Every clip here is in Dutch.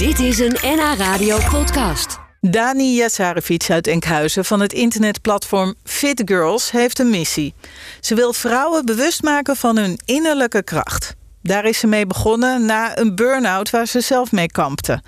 Dit is een NH Radio podcast. Dani Jasarevic uit Enkhuizen van het internetplatform Fit Girls heeft een missie. Ze wil vrouwen bewust maken van hun innerlijke kracht. Daar is ze mee begonnen na een burn-out waar ze zelf mee kampte.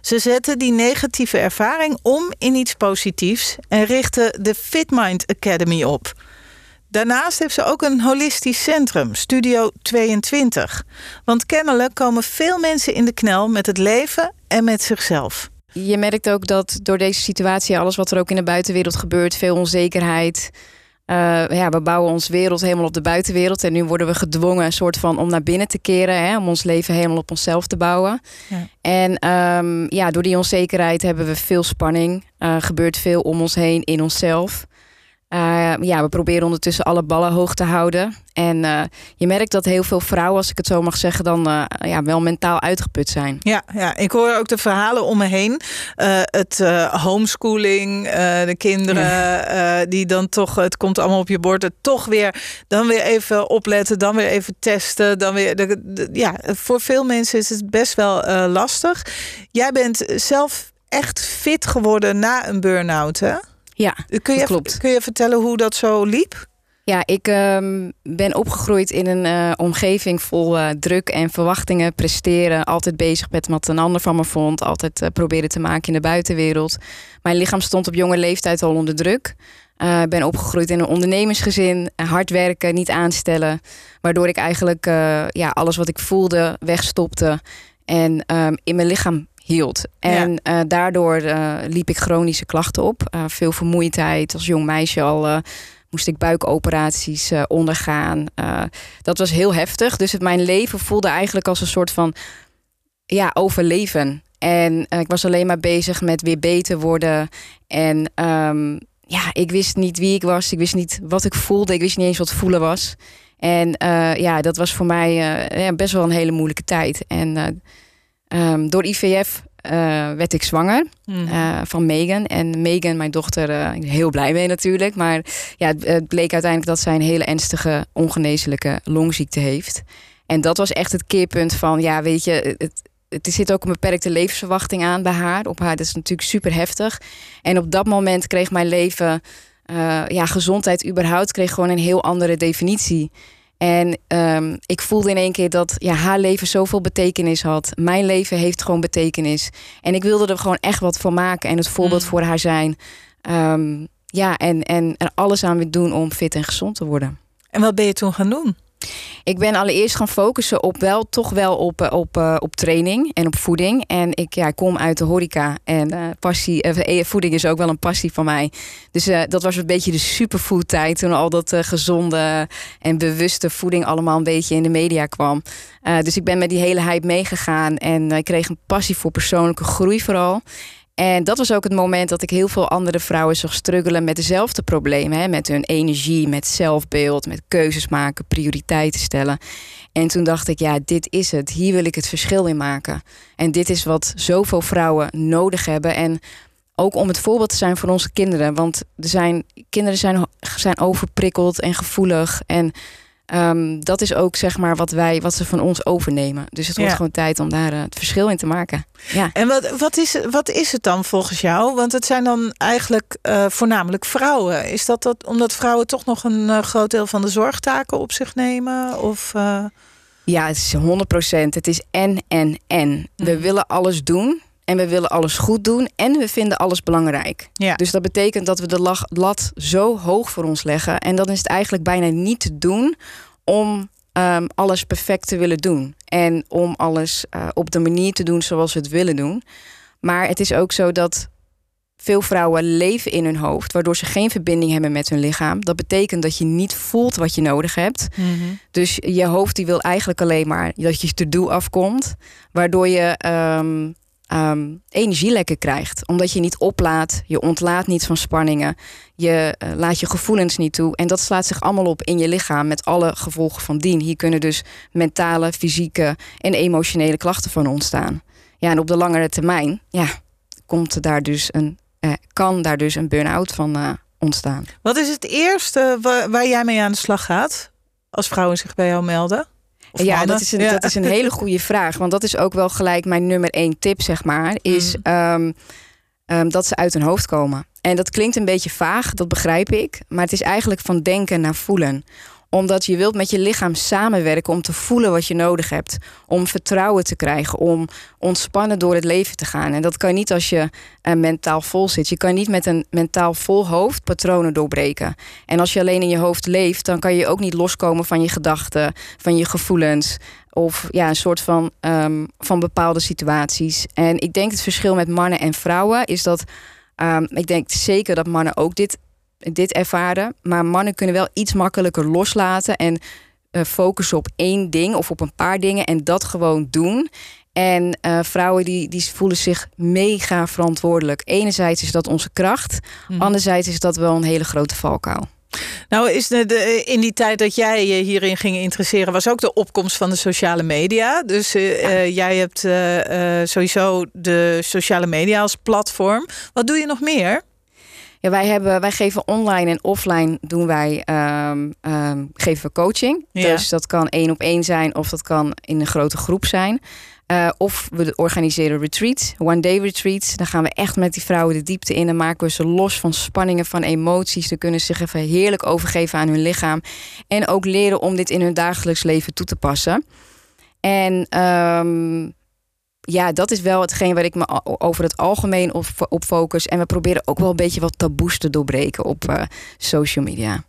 Ze zette die negatieve ervaring om in iets positiefs en richtte de FitMind Academy op. Daarnaast heeft ze ook een holistisch centrum, Studio 22. Want kennelijk komen veel mensen in de knel met het leven en met zichzelf. Je merkt ook dat door deze situatie, alles wat er ook in de buitenwereld gebeurt, veel onzekerheid. Uh, ja, we bouwen ons wereld helemaal op de buitenwereld. En nu worden we gedwongen een soort van om naar binnen te keren. Hè, om ons leven helemaal op onszelf te bouwen. Ja. En um, ja, door die onzekerheid hebben we veel spanning. Uh, gebeurt veel om ons heen in onszelf. Uh, ja, we proberen ondertussen alle ballen hoog te houden. En uh, je merkt dat heel veel vrouwen, als ik het zo mag zeggen, dan uh, ja, wel mentaal uitgeput zijn. Ja, ja, ik hoor ook de verhalen om me heen. het homeschooling, de kinderen ja. die dan toch, het komt allemaal op je bord, het toch weer, dan weer even opletten, dan weer even testen. Dan weer, de, de, ja, voor veel mensen is het best wel lastig. Jij bent zelf echt fit geworden na een burn-out, hè? Ja, kun je, klopt. Kun je vertellen hoe dat zo liep? Ja, ik um, ben opgegroeid in een uh, omgeving vol uh, druk en verwachtingen, presteren. Altijd bezig met wat een ander van me vond. Altijd uh, proberen te maken in de buitenwereld. Mijn lichaam stond op jonge leeftijd al onder druk. Ik ben opgegroeid in een ondernemersgezin. Hard werken, niet aanstellen. Waardoor ik eigenlijk ja, alles wat ik voelde wegstopte. En um, in mijn lichaam hield. En ja. uh, daardoor uh, liep ik chronische klachten op. Uh, veel vermoeidheid. Als jong meisje al moest ik buikoperaties ondergaan. dat was heel heftig. Dus het, mijn leven voelde eigenlijk als een soort van ja, overleven. En ik was alleen maar bezig met weer beter worden. En um, ja, ik wist niet wie ik was. Ik wist niet wat ik voelde. Ik wist niet eens wat voelen was. En ja, dat was voor mij ja, best wel een hele moeilijke tijd. En Um, door IVF uh, werd ik zwanger mm. uh, van Megan. En Megan, mijn dochter, uh, heel blij mee natuurlijk. Maar ja, het, het, bleek uiteindelijk dat zij een hele ernstige, ongeneeslijke longziekte heeft. En dat was echt het keerpunt van, ja, weet je, het, het zit ook een beperkte levensverwachting aan bij haar. Op haar, dat is natuurlijk super heftig. En op dat moment kreeg mijn leven, ja, gezondheid überhaupt, kreeg gewoon een heel andere definitie. En um, ik voelde in één keer dat ja, haar leven zoveel betekenis had. Mijn leven heeft gewoon betekenis. En ik wilde er gewoon echt wat van maken en het voorbeeld mm. voor haar zijn. Um, ja, en, en er alles aan weer doen om fit en gezond te worden. En wat ben je toen gaan doen? Ik ben allereerst gaan focussen op wel, toch wel op, eh, op, uh, op training en op voeding. En ik kom uit de horeca en uh, passie, voeding is ook wel een passie van mij. Dus dat was een beetje de superfood tijd toen al dat gezonde en bewuste voeding allemaal een beetje in de media kwam. dus ik ben met die hele hype meegegaan en ik kreeg een passie voor persoonlijke groei vooral. En dat was ook het moment dat ik heel veel andere vrouwen zag struggelen met dezelfde problemen. Hè? Met hun energie, met zelfbeeld, met keuzes maken, prioriteiten stellen. En toen dacht ik, ja, dit is het. Hier wil ik het verschil in maken. En dit is wat zoveel vrouwen nodig hebben. En ook om het voorbeeld te zijn voor onze kinderen. Want er zijn, kinderen zijn, zijn overprikkeld en gevoelig. En Um, dat is ook zeg maar wat wij, wat ze van ons overnemen. Dus het wordt gewoon tijd om daar uh, het verschil in te maken. Ja. En wat, wat, is, wat is het dan volgens jou? Want het zijn dan eigenlijk uh, voornamelijk vrouwen. Is dat, dat omdat vrouwen toch nog een uh, groot deel van de zorgtaken op zich nemen? Of, Ja, het is 100 procent. Het is en, en, en. Mm. We willen alles doen. En we willen alles goed doen en we vinden alles belangrijk. Ja. Dus dat betekent dat we de lat zo hoog voor ons leggen. En dan is het eigenlijk bijna niet te doen om um, alles perfect te willen doen. En om alles uh, op de manier te doen zoals we het willen doen. Maar het is ook zo dat veel vrouwen leven in hun hoofd, waardoor ze geen verbinding hebben met hun lichaam. Dat betekent dat je niet voelt wat je nodig hebt. Mm -hmm. Dus je hoofd die wil eigenlijk alleen maar dat je te doel afkomt, waardoor je um, um, energielekken krijgt. Omdat je niet oplaat, je ontlaat niet van spanningen, je uh, laat je gevoelens niet toe. En dat slaat zich allemaal op in je lichaam met alle gevolgen van dien. Hier kunnen dus mentale, fysieke en emotionele klachten van ontstaan. Ja, en op de langere termijn, ja, komt daar dus een, uh, kan daar dus een burn-out van uh, ontstaan. Wat is het eerste waar jij mee aan de slag gaat als vrouwen zich bij jou melden? Ja, dat is, een, dat is een hele goede vraag. Want dat is ook wel gelijk mijn nummer één tip, zeg maar. Is mm. ehm, ehm, dat ze uit hun hoofd komen. En dat klinkt een beetje vaag, dat begrijp ik. Maar het is eigenlijk van denken naar voelen omdat je wilt met je lichaam samenwerken om te voelen wat je nodig hebt. Om vertrouwen te krijgen, om ontspannen door het leven te gaan. En dat kan niet als je uh, mentaal vol zit. Je kan niet met een mentaal vol hoofd patronen doorbreken. En als je alleen in je hoofd leeft, dan kan je ook niet loskomen van je gedachten, van je gevoelens. Of ja, een soort van, um, van bepaalde situaties. En ik denk het verschil met mannen en vrouwen is dat. Um, ik denk zeker dat mannen ook dit dit ervaren. Maar mannen kunnen wel iets makkelijker loslaten en uh, focussen op één ding of op een paar dingen en dat gewoon doen. En uh, vrouwen die, die voelen zich mega verantwoordelijk. Enerzijds is dat onze kracht, mm. anderzijds is dat wel een hele grote valkuil. Nou, is de, in die tijd dat jij je hierin ging interesseren, was ook de opkomst van de sociale media. Dus uh, jij hebt uh, sowieso de sociale media als platform. Wat doe je nog meer? Ja, wij, hebben, wij geven online en offline doen wij um, um, geven we coaching. Dus dat kan één op één zijn of dat kan in een grote groep zijn. Uh, of we organiseren retreats, one-day retreats. Dan gaan we echt met die vrouwen de diepte in en maken we ze los van spanningen, van emoties. Ze kunnen zich even heerlijk overgeven aan hun lichaam. En ook leren om dit in hun dagelijks leven toe te passen. En um, ja, dat is wel hetgeen waar ik me over het algemeen op, op focus. En we proberen ook wel een beetje wat taboes te doorbreken op uh, social media.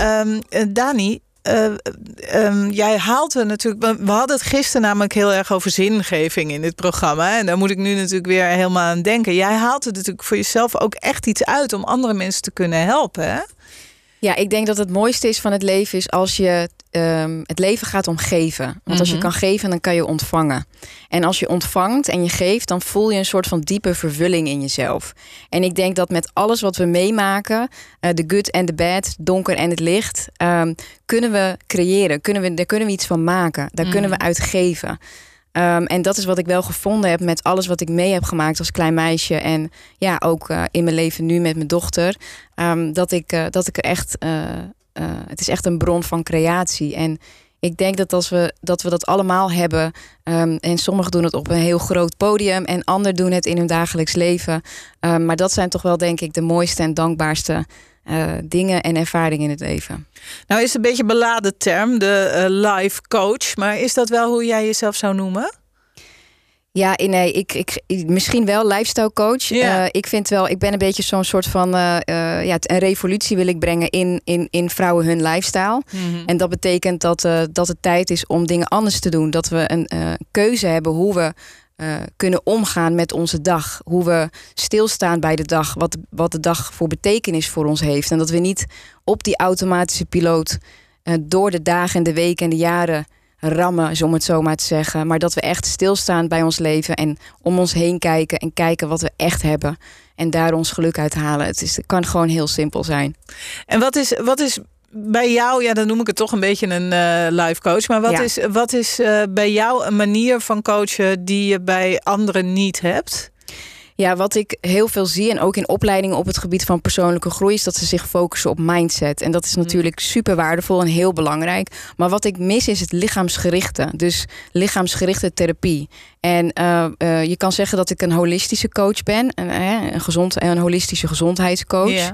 Um, Dani, uh, um, jij haalt er natuurlijk. We hadden het gisteren namelijk heel erg over zingeving in dit programma. En daar moet ik nu natuurlijk weer helemaal aan denken. Jij haalt er natuurlijk voor jezelf ook echt iets uit om andere mensen te kunnen helpen. Hè? Ja, ik denk dat het mooiste is van het leven is als je um, het leven gaat om geven. Want als je mhm. kan geven, dan kan je ontvangen. En als je ontvangt en je geeft, dan voel je een soort van diepe vervulling in jezelf. En ik denk dat met alles wat we meemaken, uh, de good en de bad, donker en het licht, um, kunnen we creëren. Kunnen we, daar kunnen we iets van maken. Daar kunnen we mhm. uit geven. Um, en dat is wat ik wel gevonden heb met alles wat ik mee heb gemaakt als klein meisje. En ja, ook uh, in mijn leven nu met mijn dochter. Um, dat, ik, uh, dat ik er echt. Uh, het is echt een bron van creatie. En ik denk dat als we dat, we dat allemaal hebben. Um, en sommigen doen het op een heel groot podium. En anderen doen het in hun dagelijks leven. maar dat zijn toch wel, denk ik, de mooiste en dankbaarste uh, dingen en ervaringen in het leven. Nou is het een beetje een beladen term, de uh, life coach. Maar is dat wel hoe jij jezelf zou noemen? Ja, nee, ik, ik, misschien wel lifestyle coach. Ja. Uh, ik vind wel, ik ben een beetje zo'n soort van ja, een revolutie wil ik brengen in, in, in vrouwen hun lifestyle. Mm -hmm. En dat betekent dat, dat het tijd is om dingen anders te doen. Dat we een keuze hebben hoe we uh, kunnen omgaan met onze dag. Hoe we stilstaan bij de dag. Wat, wat de dag voor betekenis voor ons heeft. En dat we niet op die automatische piloot uh, door de dagen en de weken en de jaren rammen, om het zo maar te zeggen. Maar dat we echt stilstaan bij ons leven en om ons heen kijken en kijken wat we echt hebben. En daar ons geluk uit halen. Het, is, het kan gewoon heel simpel zijn. En wat is, wat is bij jou, ja, dan noem ik het toch een beetje een uh, life coach. Maar wat is, wat is uh, bij jou een manier van coachen die je bij anderen niet hebt? Ja, wat ik heel veel zie en ook in opleidingen op het gebied van persoonlijke groei, is dat ze zich focussen op mindset. En dat is mm. natuurlijk super waardevol en heel belangrijk. Maar wat ik mis is het lichaamsgerichte. Dus lichaamsgerichte therapie. En uh, uh, je kan zeggen dat ik een holistische coach ben, een, een, gezond, een holistische gezondheidscoach. Yeah.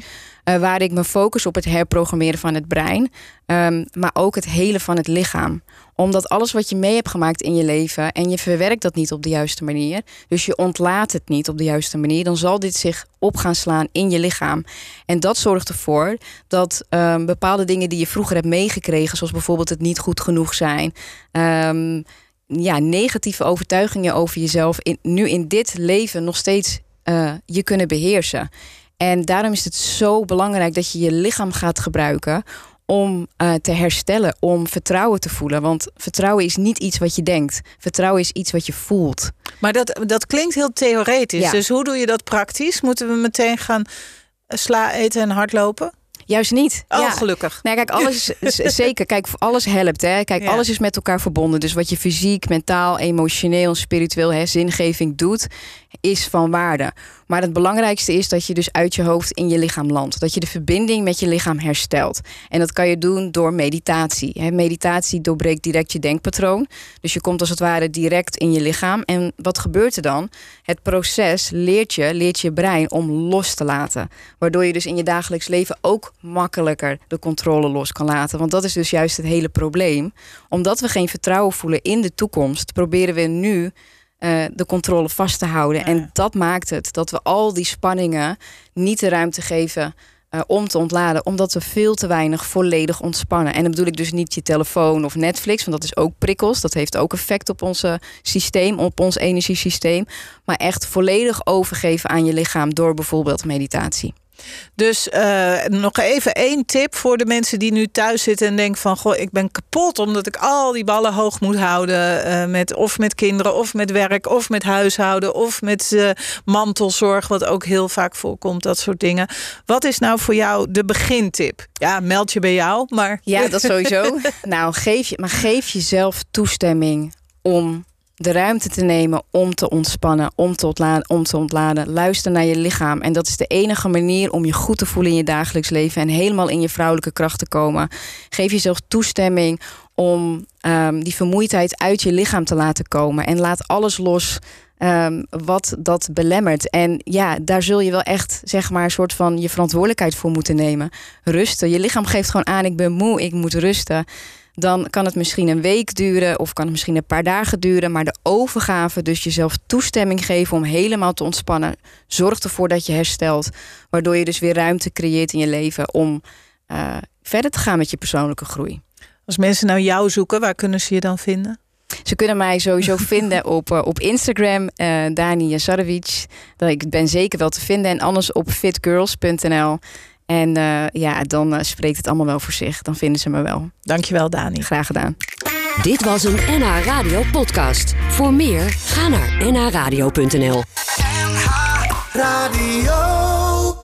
Uh, waar ik me focus op het herprogrammeren van het brein, um, maar ook het hele van het lichaam. Omdat alles wat je mee hebt gemaakt in je leven en je verwerkt dat niet op de juiste manier, dus je ontlaat het niet op de juiste manier, dan zal dit zich op gaan slaan in je lichaam. En dat zorgt ervoor dat um, bepaalde dingen die je vroeger hebt meegekregen, zoals bijvoorbeeld het niet goed genoeg zijn. Um, ja, negatieve overtuigingen over jezelf in, nu in dit leven nog steeds uh, je kunnen beheersen. En daarom is het zo belangrijk dat je je lichaam gaat gebruiken om uh, te herstellen, om vertrouwen te voelen. Want vertrouwen is niet iets wat je denkt. Vertrouwen is iets wat je voelt. Maar dat, dat klinkt heel theoretisch. Ja. Dus hoe doe je dat praktisch? Moeten we meteen gaan sla eten en hardlopen? Juist niet. Oh, ja. gelukkig. Nee, kijk, alles is, zeker. Kijk, alles helpt. Hè. Kijk, Ja. alles is met elkaar verbonden. Dus wat je fysiek, mentaal, emotioneel, spiritueel, hè, zingeving doet, is van waarde. Maar het belangrijkste is dat je dus uit je hoofd in je lichaam landt. Dat je de verbinding met je lichaam herstelt. En dat kan je doen door meditatie. Meditatie doorbreekt direct je denkpatroon. Dus je komt als het ware direct in je lichaam. En wat gebeurt er dan? Het proces leert je, leert je brein om los te laten. Waardoor je dus in je dagelijks leven ook makkelijker de controle los kan laten. Want dat is dus juist het hele probleem. Omdat we geen vertrouwen voelen in de toekomst, proberen we nu eh, de controle vast te houden. Ja. En dat maakt het dat we al die spanningen niet de ruimte geven. eh, om te ontladen, omdat we veel te weinig volledig ontspannen. En dan bedoel ik dus niet je telefoon of Netflix, want dat is ook prikkels. Dat heeft ook effect op ons systeem, op ons energiesysteem. Maar echt volledig overgeven aan je lichaam door bijvoorbeeld meditatie. Dus eh, nog even één tip voor de mensen die nu thuis zitten en denken van... goh, ik ben kapot omdat ik al die ballen hoog moet houden. eh, met, of met kinderen, of met werk, of met huishouden... of met eh, mantelzorg, wat ook heel vaak voorkomt, dat soort dingen. Wat is nou voor jou de begintip? Ja, meld je bij jou, maar... Ja, dat sowieso. nou, geef je, maar geef jezelf toestemming om de ruimte te nemen om te ontspannen, om te, ontladen, om te ontladen. Luister naar je lichaam. En dat is de enige manier om je goed te voelen in je dagelijks leven en helemaal in je vrouwelijke kracht te komen. Geef jezelf toestemming om ehm, die vermoeidheid uit je lichaam te laten komen. En laat alles los ehm, wat dat belemmert. En ja, daar zul je wel echt, zeg maar, een soort van je verantwoordelijkheid voor moeten nemen. Rusten. Je lichaam geeft gewoon aan: ik ben moe, ik moet rusten. Dan kan het misschien een week duren of kan het misschien een paar dagen duren. Maar de overgave, dus jezelf toestemming geven om helemaal te ontspannen, zorgt ervoor dat je herstelt. Waardoor je dus weer ruimte creëert in je leven om eh, verder te gaan met je persoonlijke groei. Als mensen nou jou zoeken, waar kunnen ze je dan vinden? Ze kunnen mij sowieso vinden op, eh, op Instagram, eh Dani Jasarevic. Dat Ik ben zeker wel te vinden. En anders op fitgirls.nl. En eh, ja, dan eh, spreekt het allemaal wel voor zich. Dan vinden ze me wel. Dankjewel, Dani. Graag gedaan. Dit was een NH Radio podcast. Voor meer, ga naar nhradio.nl. Radio.